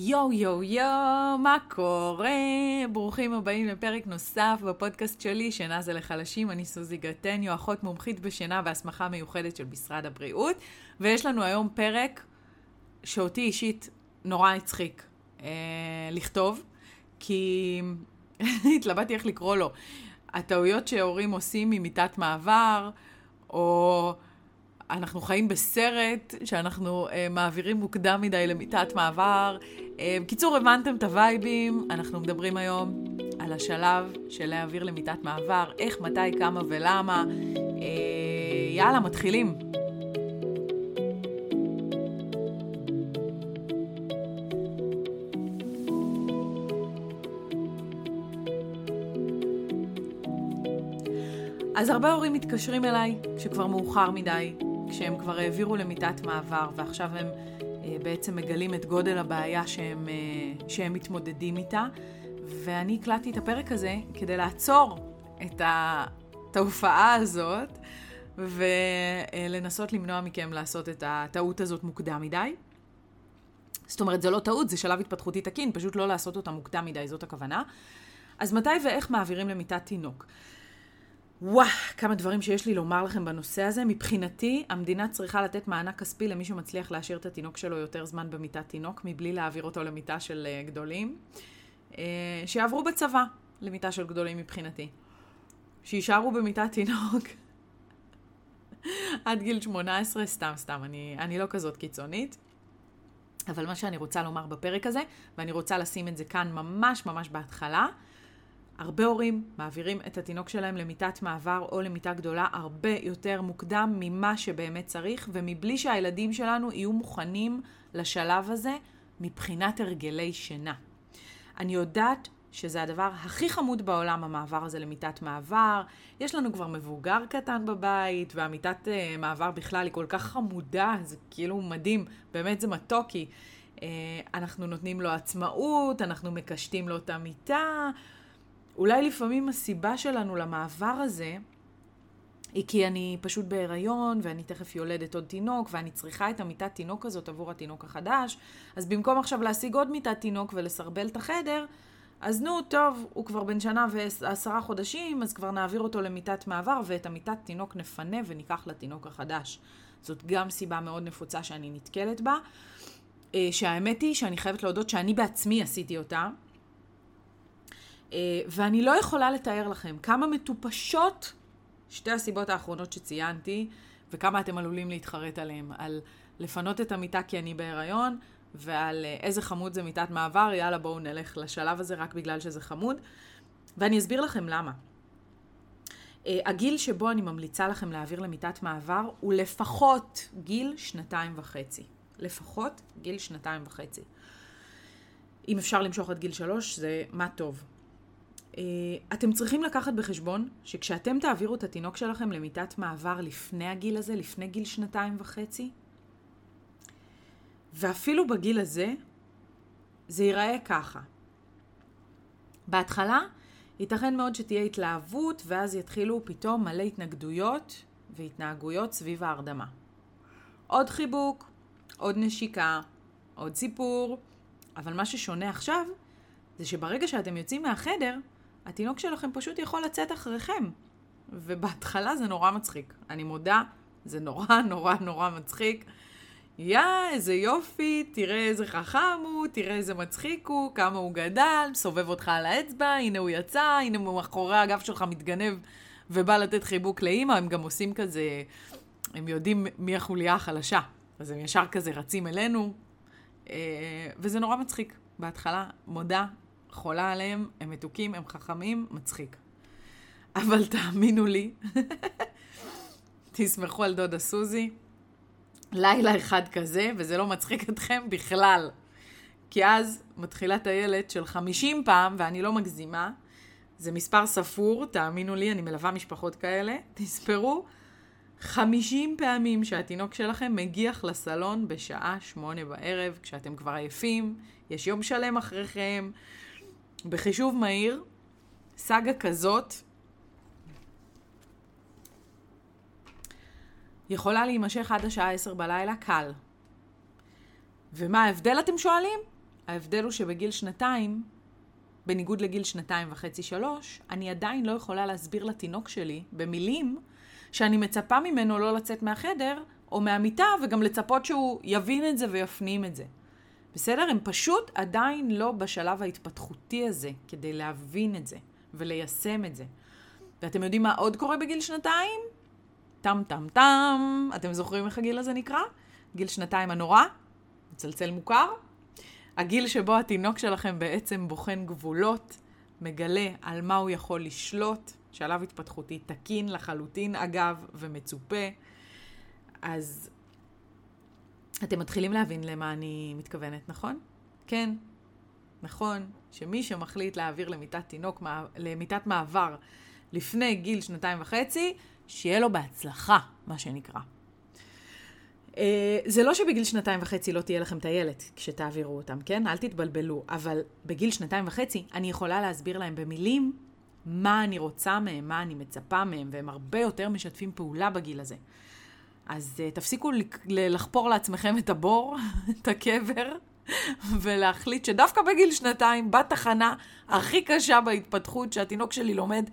יואו יואו יואו, מה קורה? ברוכים הבאים לפרק נוסף בפודקאסט שלי, שינה זה לחלשים. אני סוזי גטניו, אחות מומחית בשינה והסמכה מיוחדת של משרד הבריאות. ויש לנו היום פרק שאותי אישית נורא הצחיק אה, לכתוב, כי התלבטתי איך לקרוא לו. הטעויות שהורים עושים ממיטת מעבר, או... אנחנו חיים בסרט שאנחנו אה, מעבירים מוקדם מדי למיטת מעבר. אה, בקיצור, הבנתם את הווייבים, אנחנו מדברים היום על השלב של להעביר למיטת מעבר, איך, מתי, כמה ולמה. אה, יאללה, מתחילים. אז הרבה הורים מתקשרים אליי כשכבר מאוחר מדי, כשהם כבר העבירו למיטת מעבר, ועכשיו הם אה, בעצם מגלים את גודל הבעיה שהם, אה, שהם מתמודדים איתה. ואני הקלטתי את הפרק הזה כדי לעצור את התופעה הזאת, ולנסות למנוע מכם לעשות את הטעות הזאת מוקדם מדי. זאת אומרת, זה לא טעות, זה שלב התפתחותי תקין, פשוט לא לעשות אותה מוקדם מדי, זאת הכוונה. אז מתי ואיך מעבירים למיטת תינוק? וואו, כמה דברים שיש לי לומר לכם בנושא הזה. מבחינתי, המדינה צריכה לתת מענק כספי למי שמצליח להשאיר את התינוק שלו יותר זמן במיטת תינוק, מבלי להעביר אותו למיטה של uh, גדולים. Uh, שיעברו בצבא למיטה של גדולים מבחינתי. שיישארו במיטת תינוק עד גיל 18, סתם, סתם, אני, אני לא כזאת קיצונית. אבל מה שאני רוצה לומר בפרק הזה, ואני רוצה לשים את זה כאן ממש ממש בהתחלה, הרבה הורים מעבירים את התינוק שלהם למיטת מעבר או למיטה גדולה הרבה יותר מוקדם ממה שבאמת צריך, ומבלי שהילדים שלנו יהיו מוכנים לשלב הזה מבחינת הרגלי שינה. אני יודעת שזה הדבר הכי חמוד בעולם, המעבר הזה למיטת מעבר. יש לנו כבר מבוגר קטן בבית, והמיטת uh, מעבר בכלל היא כל כך חמודה, זה כאילו מדהים, באמת זה מתוקי. Uh, אנחנו נותנים לו עצמאות, אנחנו מקשטים לו את המיטה. אולי לפעמים הסיבה שלנו למעבר הזה היא כי אני פשוט בהיריון ואני תכף יולדת עוד תינוק ואני צריכה את המיטת תינוק הזאת עבור התינוק החדש, אז במקום עכשיו להשיג עוד מיטת תינוק ולסרבל את החדר, אז נו, טוב, הוא כבר בן שנה ועשרה חודשים, אז כבר נעביר אותו למיטת מעבר ואת המיטת תינוק נפנה וניקח לתינוק החדש. זאת גם סיבה מאוד נפוצה שאני נתקלת בה. אה, שהאמת היא שאני חייבת להודות שאני בעצמי עשיתי אותה. אה, ואני לא יכולה לתאר לכם כמה מטופשות שתי הסיבות האחרונות שציינתי, וכמה אתם עלולים להתחרט עליהן. על לפנות את המיטה כי אני בהיריון, ועל אה, איזה חמוד זה מיטת מעבר, יאללה בואו נלך לשלב הזה רק בגלל שזה חמוד. ואני אסביר לכם למה. Uh, הגיל שבו אני ממליצה לכם להעביר למיטת מעבר הוא לפחות גיל שנתיים וחצי. לפחות גיל שנתיים וחצי. אם אפשר למשוך עד גיל שלוש, זה מה טוב. אה, אתם צריכים לקחת בחשבון שכשאתם תעבירו את התינוק שלכם למיטת מעבר לפני הגיל הזה, לפני גיל שנתיים וחצי, ואפילו בגיל הזה, זה ייראה ככה. בהתחלה, ייתכן מאוד שתהיה התלהבות, ואז יתחילו פתאום מלא התנגדויות והתנהגויות סביב ההרדמה. עוד חיבוק, עוד נשיקה, עוד סיפור, אבל מה ששונה עכשיו, זה שברגע שאתם יוצאים מהחדר, התינוק שלכם פשוט יכול לצאת אחריכם. ובהתחלה זה נורא מצחיק. אני מודה, זה נורא נורא נורא מצחיק. יא, איזה יופי, תראה איזה חכם הוא, תראה איזה מצחיק הוא, כמה הוא גדל, סובב אותך על האצבע, הנה הוא יצא, הנה הוא מאחורי הגב שלך מתגנב ובא לתת חיבוק לאימא, הם גם עושים כזה, הם יודעים מי החוליה החלשה. אז הם ישר כזה רצים אלינו, אה, וזה נורא מצחיק. בהתחלה, מודה, חולה עליהם, הם מתוקים, הם חכמים, מצחיק. אבל תאמינו לי, תסמכו על דודה סוזי, לילה אחד כזה, וזה לא מצחיק אתכם בכלל. כי אז מתחילה טיילת של 50 פעם, ואני לא מגזימה, זה מספר ספור, תאמינו לי, אני מלווה משפחות כאלה, תספרו 50 פעמים שהתינוק שלכם מגיח לסלון בשעה שמונה בערב, כשאתם כבר עייפים, יש יום שלם אחריכם, בחישוב מהיר, סאגה כזאת יכולה להימשך עד השעה 10 בלילה קל. ומה ההבדל אתם שואלים? ההבדל הוא שבגיל שנתיים, בניגוד לגיל שנתיים וחצי שלוש, אני עדיין לא יכולה להסביר לתינוק שלי במילים שאני מצפה ממנו לא לצאת מהחדר או מהמיטה וגם לצפות שהוא יבין את זה ויפנים את זה. בסדר? הם פשוט עדיין לא בשלב ההתפתחותי הזה כדי להבין את זה וליישם את זה. ואתם יודעים מה עוד קורה בגיל שנתיים? טם טם טם. אתם זוכרים איך הגיל הזה נקרא? גיל שנתיים הנורא? מצלצל מוכר? הגיל שבו התינוק שלכם בעצם בוחן גבולות, מגלה על מה הוא יכול לשלוט, שלב התפתחותי תקין לחלוטין אגב, ומצופה. אז אתם מתחילים להבין למה אני מתכוונת, נכון? כן, נכון, שמי שמחליט להעביר למיטת תינוק, למיטת מעבר לפני גיל שנתיים וחצי, שיהיה לו בהצלחה, מה שנקרא. אה, זה לא שבגיל שנתיים וחצי לא תהיה לכם טיילת כשתעבירו אותם, כן? אל תתבלבלו. אבל בגיל שנתיים וחצי אני יכולה להסביר להם במילים מה אני רוצה מהם, מה אני מצפה מהם, והם הרבה יותר משתפים פעולה בגיל הזה. אז uh, תפסיקו לחפור לעצמכם את הבור, את הקבר, ולהחליט שדווקא בגיל שנתיים, בתחנה הכי קשה בהתפתחות, שהתינוק שלי לומד,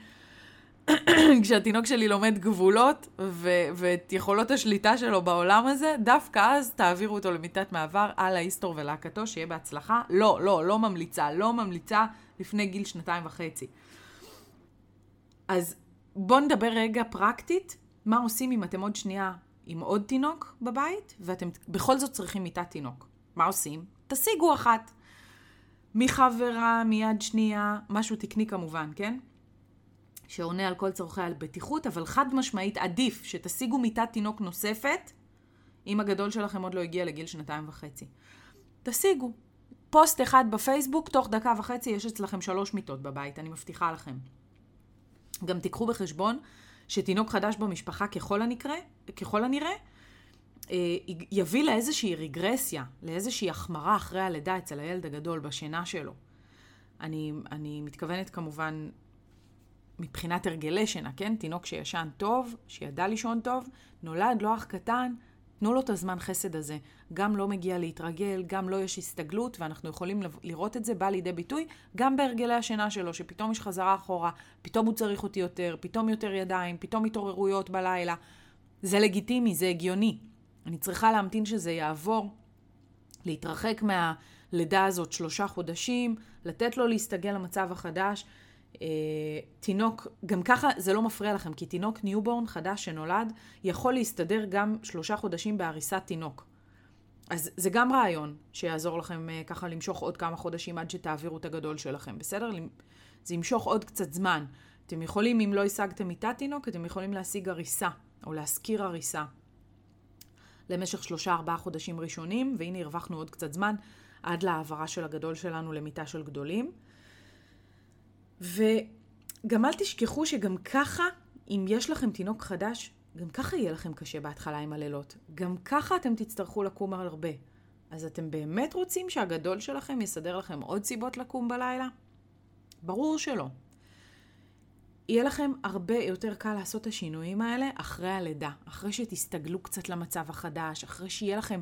כשהתינוק שלי לומד גבולות ו- ואת יכולות השליטה שלו בעולם הזה, דווקא אז תעבירו אותו למיטת מעבר על ההיסטור ולהקתו, שיהיה בהצלחה. לא, לא, לא ממליצה, לא ממליצה לפני גיל שנתיים וחצי. אז בואו נדבר רגע פרקטית, מה עושים אם אתם עוד שנייה עם עוד תינוק בבית, ואתם בכל זאת צריכים מיטת תינוק. מה עושים? תשיגו אחת. מחברה, מיד שנייה, משהו תקני כמובן, כן? שעונה על כל צורכי הבטיחות, אבל חד משמעית עדיף שתשיגו מיטת תינוק נוספת, אם הגדול שלכם עוד לא הגיע לגיל שנתיים וחצי. תשיגו. פוסט אחד בפייסבוק, תוך דקה וחצי יש אצלכם שלוש מיטות בבית, אני מבטיחה לכם. גם תיקחו בחשבון שתינוק חדש במשפחה ככל הנקרא, ככל הנראה, אה, יביא לאיזושהי רגרסיה, לאיזושהי החמרה אחרי הלידה אצל הילד הגדול בשינה שלו. אני, אני מתכוונת כמובן מבחינת הרגלי שינה, כן? תינוק שישן טוב, שידע לישון טוב, נולד לו אח קטן, תנו לו את הזמן חסד הזה. גם לא מגיע להתרגל, גם לא יש הסתגלות, ואנחנו יכולים לראות את זה בא לידי ביטוי גם בהרגלי השינה שלו, שפתאום יש חזרה אחורה, פתאום הוא צריך אותי יותר, פתאום יותר ידיים, פתאום התעוררויות בלילה. זה לגיטימי, זה הגיוני. אני צריכה להמתין שזה יעבור, להתרחק מהלידה הזאת שלושה חודשים, לתת לו להסתגל למצב החדש. אה, תינוק, גם ככה זה לא מפריע לכם, כי תינוק newborn חדש שנולד, יכול להסתדר גם שלושה חודשים בעריסת תינוק. אז זה גם רעיון שיעזור לכם אה, ככה למשוך עוד כמה חודשים עד שתעבירו את הגדול שלכם, בסדר? זה ימשוך עוד קצת זמן. אתם יכולים, אם לא השגתם מיטת תינוק, אתם יכולים להשיג הריסה, או להשכיר הריסה. למשך שלושה ארבעה חודשים ראשונים, והנה הרווחנו עוד קצת זמן עד להעברה של הגדול שלנו למיטה של גדולים. וגם אל תשכחו שגם ככה, אם יש לכם תינוק חדש, גם ככה יהיה לכם קשה בהתחלה עם הלילות. גם ככה אתם תצטרכו לקום הרבה. אז אתם באמת רוצים שהגדול שלכם יסדר לכם עוד סיבות לקום בלילה? ברור שלא. יהיה לכם הרבה יותר קל לעשות את השינויים האלה אחרי הלידה, אחרי שתסתגלו קצת למצב החדש, אחרי שיהיה לכם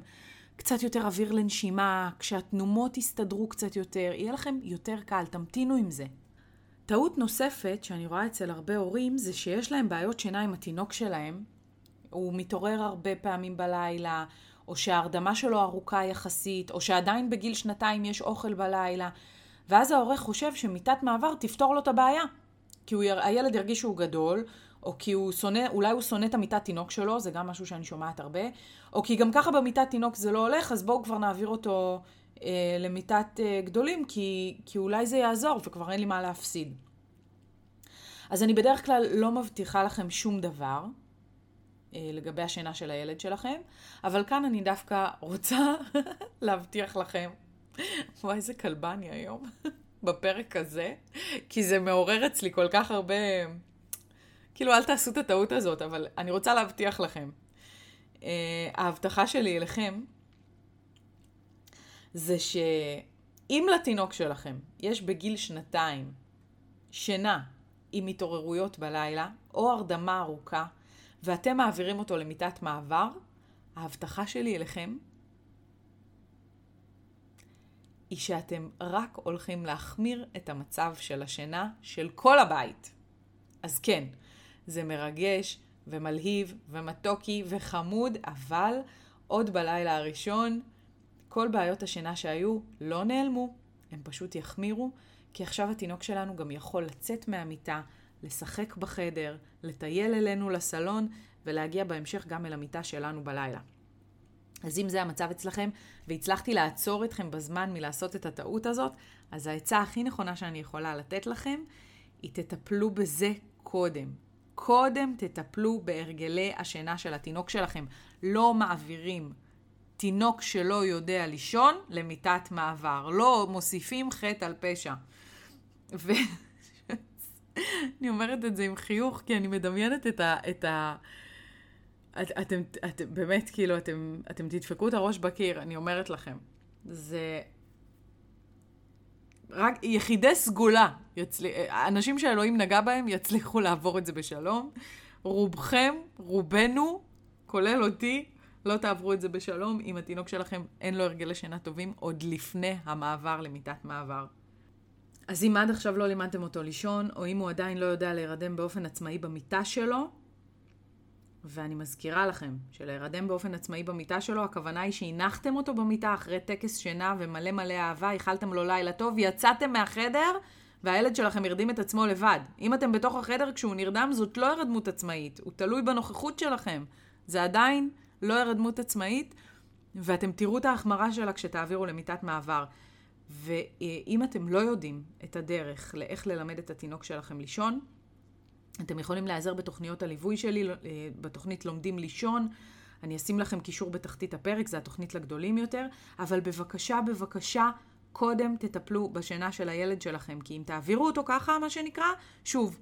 קצת יותר אוויר לנשימה, כשהתנומות יסתדרו קצת יותר, יהיה לכם יותר קל, תמתינו עם זה. טעות נוספת שאני רואה אצל הרבה הורים זה שיש להם בעיות שינה עם התינוק שלהם. הוא מתעורר הרבה פעמים בלילה, או שההרדמה שלו ארוכה יחסית, או שעדיין בגיל שנתיים יש אוכל בלילה, ואז ההורה חושב שמיטת מעבר תפתור לו את הבעיה. כי הוא, הילד ירגיש שהוא גדול, או כי הוא שונא, אולי הוא שונא את המיטת תינוק שלו, זה גם משהו שאני שומעת הרבה, או כי גם ככה במיטת תינוק זה לא הולך, אז בואו כבר נעביר אותו אה, למיטת אה, גדולים, כי, כי אולי זה יעזור וכבר אין לי מה להפסיד. אז אני בדרך כלל לא מבטיחה לכם שום דבר אה, לגבי השינה של הילד שלכם, אבל כאן אני דווקא רוצה להבטיח לכם, וואי איזה כלבה אני היום, בפרק הזה, כי זה מעורר אצלי כל כך הרבה, כאילו אל תעשו את הטעות הזאת, אבל אני רוצה להבטיח לכם. אה, ההבטחה שלי אליכם זה שאם לתינוק שלכם יש בגיל שנתיים שינה עם התעוררויות בלילה, או הרדמה ארוכה, ואתם מעבירים אותו למיטת מעבר, ההבטחה שלי אליכם היא שאתם רק הולכים להחמיר את המצב של השינה של כל הבית. אז כן, זה מרגש ומלהיב ומתוקי וחמוד, אבל עוד בלילה הראשון כל בעיות השינה שהיו לא נעלמו, הם פשוט יחמירו, כי עכשיו התינוק שלנו גם יכול לצאת מהמיטה, לשחק בחדר, לטייל אלינו לסלון ולהגיע בהמשך גם אל המיטה שלנו בלילה. אז אם זה המצב אצלכם, והצלחתי לעצור אתכם בזמן מלעשות את הטעות הזאת, אז העצה הכי נכונה שאני יכולה לתת לכם, היא תטפלו בזה קודם. קודם תטפלו בהרגלי השינה של התינוק שלכם. לא מעבירים תינוק שלא יודע לישון למיטת מעבר. לא מוסיפים חטא על פשע. ואני אומרת את זה עם חיוך, כי אני מדמיינת את ה... את ה... את, אתם, אתם באמת, כאילו, אתם, אתם תדפקו את הראש בקיר, אני אומרת לכם. זה... רק יחידי סגולה, יצל... אנשים שאלוהים נגע בהם, יצליחו לעבור את זה בשלום. רובכם, רובנו, כולל אותי, לא תעברו את זה בשלום אם התינוק שלכם אין לו הרגלי שינה טובים עוד לפני המעבר למיטת מעבר. אז אם עד עכשיו לא לימדתם אותו לישון, או אם הוא עדיין לא יודע להירדם באופן עצמאי במיטה שלו, ואני מזכירה לכם שלהירדם באופן עצמאי במיטה שלו, הכוונה היא שהנחתם אותו במיטה אחרי טקס שינה ומלא מלא אהבה, איחלתם לו לילה טוב, יצאתם מהחדר והילד שלכם הרדים את עצמו לבד. אם אתם בתוך החדר כשהוא נרדם, זאת לא הרדמות עצמאית, הוא תלוי בנוכחות שלכם. זה עדיין לא הרדמות עצמאית, ואתם תראו את ההחמרה שלה כשתעבירו למיטת מעבר. ואם אתם לא יודעים את הדרך לאיך ללמד את התינוק שלכם לישון, אתם יכולים להיעזר בתוכניות הליווי שלי, אה, בתוכנית לומדים לישון. אני אשים לכם קישור בתחתית הפרק, זו התוכנית לגדולים יותר, אבל בבקשה, בבקשה, קודם תטפלו בשינה של הילד שלכם, כי אם תעבירו אותו ככה, מה שנקרא, שוב,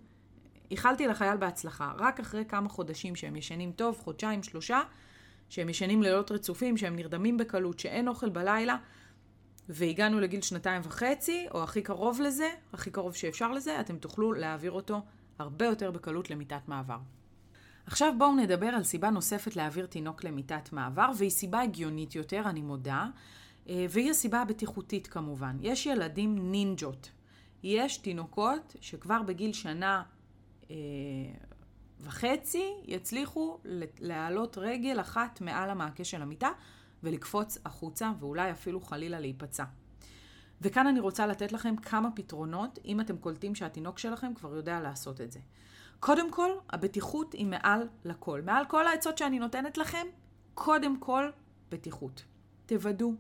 איחלתי לחייל בהצלחה. רק אחרי כמה חודשים שהם ישנים טוב, חודשיים, שלושה, שהם ישנים לילות רצופים, שהם נרדמים בקלות, שאין אוכל בלילה, והגענו לגיל שנתיים וחצי, או הכי קרוב לזה, הכי קרוב שאפשר לזה, אתם תוכלו להעביר אותו הרבה יותר בקלות למיטת מעבר. עכשיו בואו נדבר על סיבה נוספת להעביר תינוק למיטת מעבר, והיא סיבה הגיונית יותר, אני מודה, אה, והיא הסיבה הבטיחותית כמובן. יש ילדים נינג'ות. יש תינוקות שכבר בגיל שנה אה, וחצי יצליחו להעלות רגל אחת מעל המעקה של המיטה ולקפוץ החוצה ואולי אפילו חלילה להיפצע. וכאן אני רוצה לתת לכם כמה פתרונות אם אתם קולטים שהתינוק שלכם כבר יודע לעשות את זה. קודם כל, הבטיחות היא מעל לכל. מעל כל העצות שאני נותנת לכם, קודם כל, בטיחות. תוודאו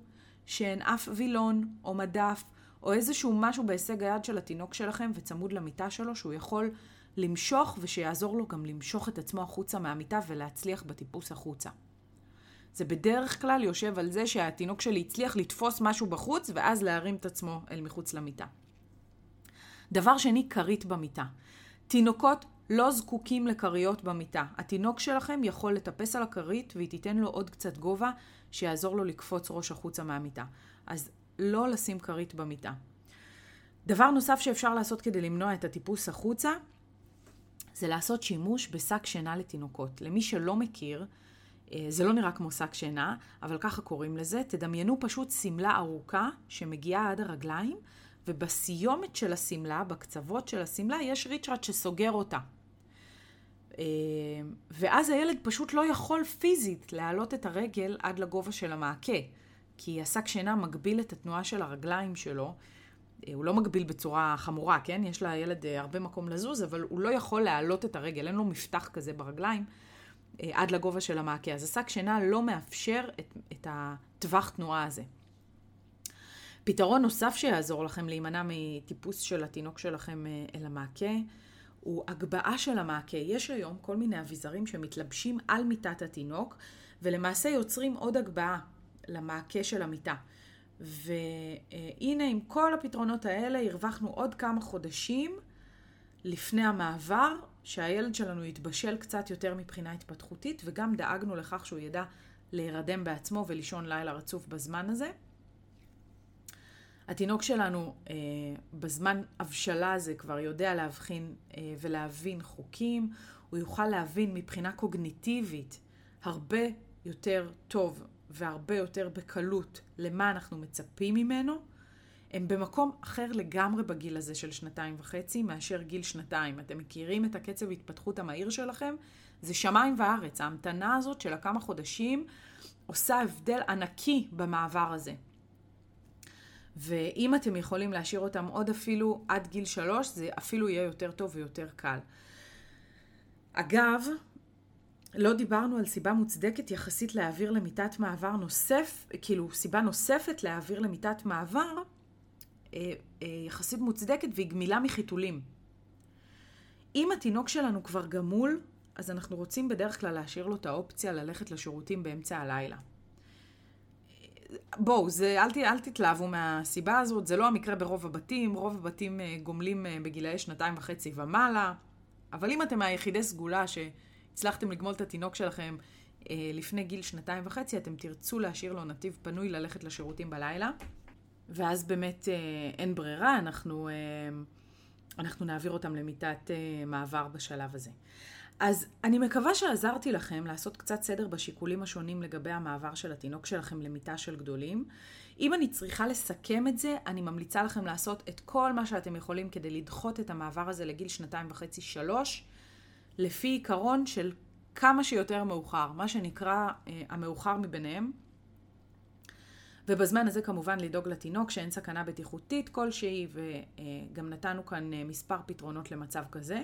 שאין אף וילון או מדף או איזשהו משהו בהישג היד של התינוק שלכם וצמוד למיטה שלו שהוא יכול למשוך ושיעזור לו גם למשוך את עצמו החוצה מהמיטה ולהצליח בטיפוס החוצה. זה בדרך כלל יושב על זה שהתינוק שלי הצליח לתפוס משהו בחוץ ואז להרים את עצמו אל מחוץ למיטה. דבר שני, כרית במיטה. תינוקות לא זקוקים לכריות במיטה. התינוק שלכם יכול לטפס על הכרית והיא תיתן לו עוד קצת גובה שיעזור לו לקפוץ ראש החוצה מהמיטה. אז לא לשים כרית במיטה. דבר נוסף שאפשר לעשות כדי למנוע את הטיפוס החוצה זה לעשות שימוש בשק שינה לתינוקות. למי שלא מכיר, אה, זה לא נראה כמו שק שינה, אבל ככה קוראים לזה. תדמיינו פשוט שמלה ארוכה שמגיעה עד הרגליים, ובסיומת של השמלה, בקצוות של השמלה, יש ריצ'רד שסוגר אותה. אה, ואז הילד פשוט לא יכול פיזית להעלות את הרגל עד לגובה של המעקה, כי השק שינה מגביל את התנועה של הרגליים שלו. אה, הוא לא מגביל בצורה חמורה, כן? יש לילד הרבה מקום לזוז, אבל הוא לא יכול להעלות את הרגל, אין לו מפתח כזה ברגליים. אה, עד לגובה של המעקה. אז השק שינה לא מאפשר את, את הטווח תנועה הזה. פתרון נוסף שיעזור לכם להימנע מטיפוס של התינוק שלכם אה, אל המעקה, הוא הגבהה של המעקה. יש היום כל מיני אביזרים שמתלבשים על מיטת התינוק, ולמעשה יוצרים עוד הגבהה למעקה של המיטה. והנה, עם כל הפתרונות האלה, הרווחנו עוד כמה חודשים לפני המעבר שהילד שלנו יתבשל קצת יותר מבחינה התפתחותית, וגם דאגנו לכך שהוא ידע להירדם בעצמו ולישון לילה רצוף בזמן הזה. התינוק שלנו אה, בזמן הבשלה הזה כבר יודע להבחין אה, ולהבין חוקים, הוא יוכל להבין מבחינה קוגניטיבית הרבה יותר טוב והרבה יותר בקלות למה אנחנו מצפים ממנו. הם במקום אחר לגמרי בגיל הזה של שנתיים וחצי מאשר גיל שנתיים. אתם מכירים את הקצב התפתחות המהיר שלכם? זה שמיים וארץ. ההמתנה הזאת של הכמה חודשים עושה הבדל ענקי במעבר הזה. ואם אתם יכולים להשאיר אותם עוד אפילו עד גיל שלוש, זה אפילו יהיה יותר טוב ויותר קל. אגב, לא דיברנו על סיבה מוצדקת יחסית להעביר למיטת מעבר נוסף, כאילו סיבה נוספת להעביר למיטת מעבר אה, אה, יחסית מוצדקת והיא גמילה מחיתולים. אם התינוק שלנו כבר גמול, אז אנחנו רוצים בדרך כלל להשאיר לו את האופציה ללכת לשירותים באמצע הלילה. בואו, זה, אל, אל תתלהבו מהסיבה הזאת, זה לא המקרה ברוב הבתים, רוב הבתים אה, גומלים בגילאי שנתיים וחצי ומעלה, אבל אם אתם מהיחידי סגולה שהצלחתם לגמול את התינוק שלכם לפני גיל שנתיים וחצי, אתם תרצו להשאיר לו נתיב פנוי ללכת לשירותים בלילה. ואז באמת אה, אין ברירה, אנחנו, אה, אנחנו נעביר אותם למיטת אה, מעבר בשלב הזה. אז אני מקווה שעזרתי לכם לעשות קצת סדר בשיקולים השונים לגבי המעבר של התינוק שלכם למיטה של גדולים. אם אני צריכה לסכם את זה, אני ממליצה לכם לעשות את כל מה שאתם יכולים כדי לדחות את המעבר הזה לגיל שנתיים וחצי, שלוש, לפי עיקרון של כמה שיותר מאוחר, מה שנקרא אה, המאוחר מביניהם. ובזמן הזה כמובן לדאוג לתינוק שאין סכנה בטיחותית כלשהי, וגם נתנו כאן אה, מספר פתרונות למצב כזה.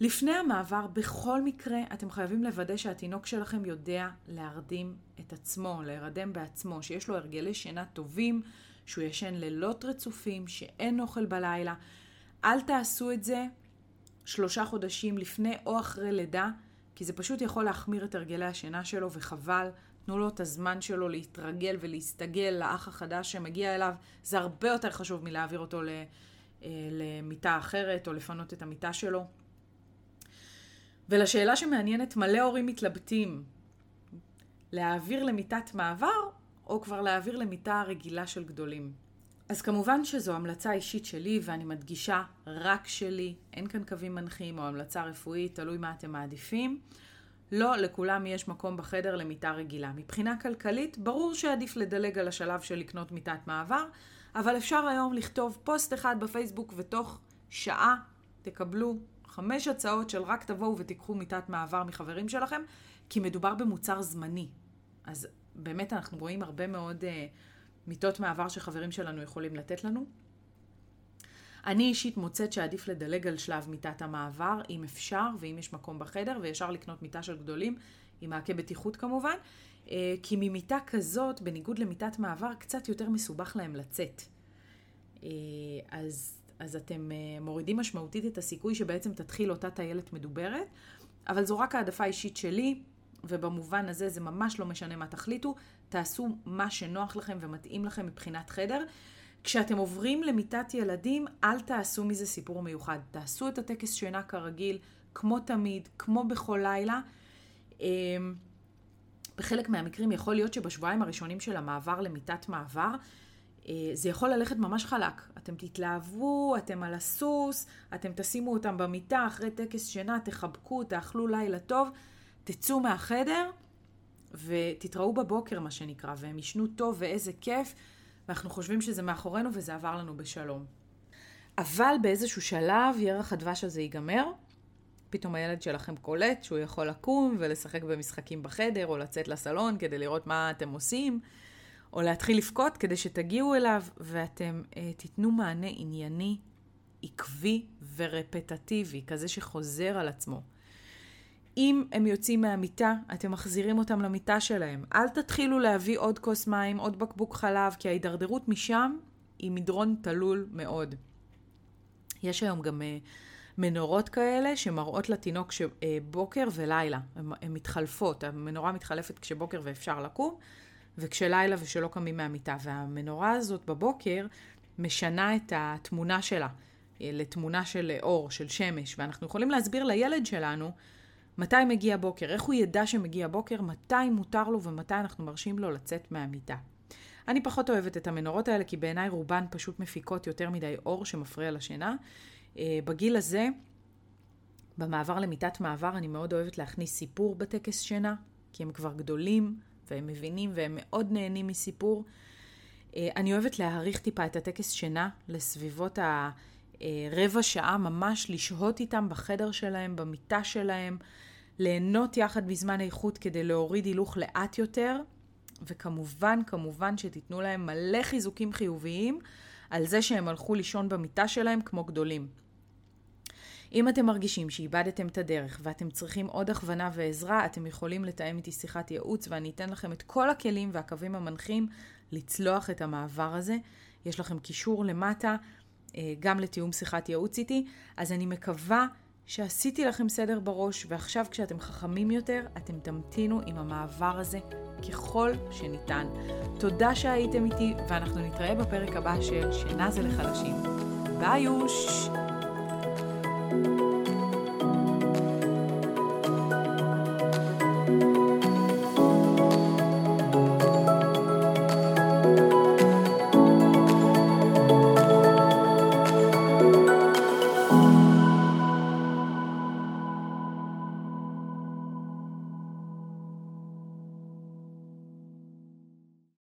לפני המעבר, בכל מקרה, אתם חייבים לוודא שהתינוק שלכם יודע להרדים את עצמו, להירדם בעצמו, שיש לו הרגלי שינה טובים, שהוא ישן לילות רצופים, שאין אוכל בלילה. אל תעשו את זה שלושה חודשים לפני או אחרי לידה, כי זה פשוט יכול להחמיר את הרגלי השינה שלו, וחבל. תנו לו את הזמן שלו להתרגל ולהסתגל לאח החדש שמגיע אליו. זה הרבה יותר חשוב מלהעביר אותו אה, למיטה אחרת או לפנות את המיטה שלו. ולשאלה שמעניינת, מלא הורים מתלבטים, להעביר למיטת מעבר או כבר להעביר למיטה רגילה של גדולים. אז כמובן שזו המלצה אישית שלי, ואני מדגישה רק שלי, אין כאן קווים מנחים או המלצה רפואית, תלוי מה אתם מעדיפים. לא לכולם יש מקום בחדר למיטה רגילה. מבחינה כלכלית, ברור שעדיף לדלג על השלב של לקנות מיטת מעבר, אבל אפשר היום לכתוב פוסט אחד בפייסבוק ותוך שעה תקבלו חמש הצעות של רק תבואו ותיקחו מיטת מעבר מחברים שלכם, כי מדובר במוצר זמני. אז באמת אנחנו רואים הרבה מאוד uh, מיטות מעבר שחברים שלנו יכולים לתת לנו. אני אישית מוצאת שעדיף לדלג על שלב מיטת המעבר, אם אפשר, ואם יש מקום בחדר, וישר לקנות מיטה של גדולים, עם מעקה בטיחות כמובן, אה, כי ממיטה כזאת, בניגוד למיטת מעבר, קצת יותר מסובך להם לצאת. אה, אז, אז אתם אה, מורידים משמעותית את הסיכוי שבעצם תתחיל אותה טיילת מדוברת, אבל זו רק העדפה אישית שלי, ובמובן הזה זה ממש לא משנה מה תחליטו, תעשו מה שנוח לכם ומתאים לכם מבחינת חדר. כשאתם עוברים למיטת ילדים, אל תעשו מזה סיפור מיוחד. תעשו את הטקס שינה כרגיל, כמו תמיד, כמו בכל לילה. אמ, בחלק מהמקרים יכול להיות שבשבועיים הראשונים של המעבר למיטת מעבר, אה, זה יכול ללכת ממש חלק. אתם תתלהבו, אתם על הסוס, אתם תשימו אותם במיטה אחרי טקס שינה, תחבקו, תאכלו לילה טוב, תצאו מהחדר ותתראו בבוקר, מה שנקרא, והם ישנו טוב ואיזה כיף. ואנחנו חושבים שזה מאחורינו וזה עבר לנו בשלום. אבל באיזשהו שלב ירח הדבש הזה ייגמר, פתאום הילד שלכם קולט שהוא יכול לקום ולשחק במשחקים בחדר, או לצאת לסלון כדי לראות מה אתם עושים, או להתחיל לבכות כדי שתגיעו אליו, ואתם אה, תיתנו מענה ענייני, עקבי ורפטטיבי, כזה שחוזר על עצמו. אם הם יוצאים מהמיטה, אתם מחזירים אותם למיטה שלהם. אל תתחילו להביא עוד כוס מים, עוד בקבוק חלב, כי ההידרדרות משם היא מדרון תלול מאוד. יש היום גם uh, מנורות כאלה שמראות לתינוק שבוקר uh, ולילה. הן מתחלפות, המנורה מתחלפת כשבוקר ואפשר לקום, וכשלילה ושלא קמים מהמיטה. והמנורה הזאת בבוקר משנה את התמונה שלה אה, לתמונה של אור, של שמש, ואנחנו יכולים להסביר לילד שלנו מתי מגיע בוקר, איך הוא ידע שמגיע בוקר, מתי מותר לו ומתי אנחנו מרשים לו לצאת מהמיטה. אני פחות אוהבת את המנורות האלה, כי בעיניי רובן פשוט מפיקות יותר מדי אור שמפריע לשינה. אה, בגיל הזה, במעבר למיטת מעבר, אני מאוד אוהבת להכניס סיפור בטקס שינה, כי הם כבר גדולים, והם מבינים, והם מאוד נהנים מסיפור. אה, אני אוהבת להעריך טיפה את הטקס שינה לסביבות הרבע שעה, ממש לשהות איתם בחדר שלהם, במיטה שלהם, ליהנות יחד בזמן איכות כדי להוריד הילוך לאט יותר, וכמובן, כמובן שתיתנו להם מלא חיזוקים חיוביים על זה שהם הלכו לישון במיטה שלהם כמו גדולים. אם אתם מרגישים שאיבדתם את הדרך ואתם צריכים עוד הכוונה ועזרה, אתם יכולים לתאם איתי שיחת ייעוץ ואני אתן לכם את כל הכלים והקווים המנחים לצלוח את המעבר הזה. יש לכם קישור למטה אה, גם לתיאום שיחת ייעוץ איתי, אז אני מקווה שעשיתי לכם סדר בראש, ועכשיו כשאתם חכמים יותר, אתם תמתינו עם המעבר הזה ככל שניתן. תודה שהייתם איתי, ואנחנו נתראה בפרק הבא של שינה זה לחלשים. ביי יוש!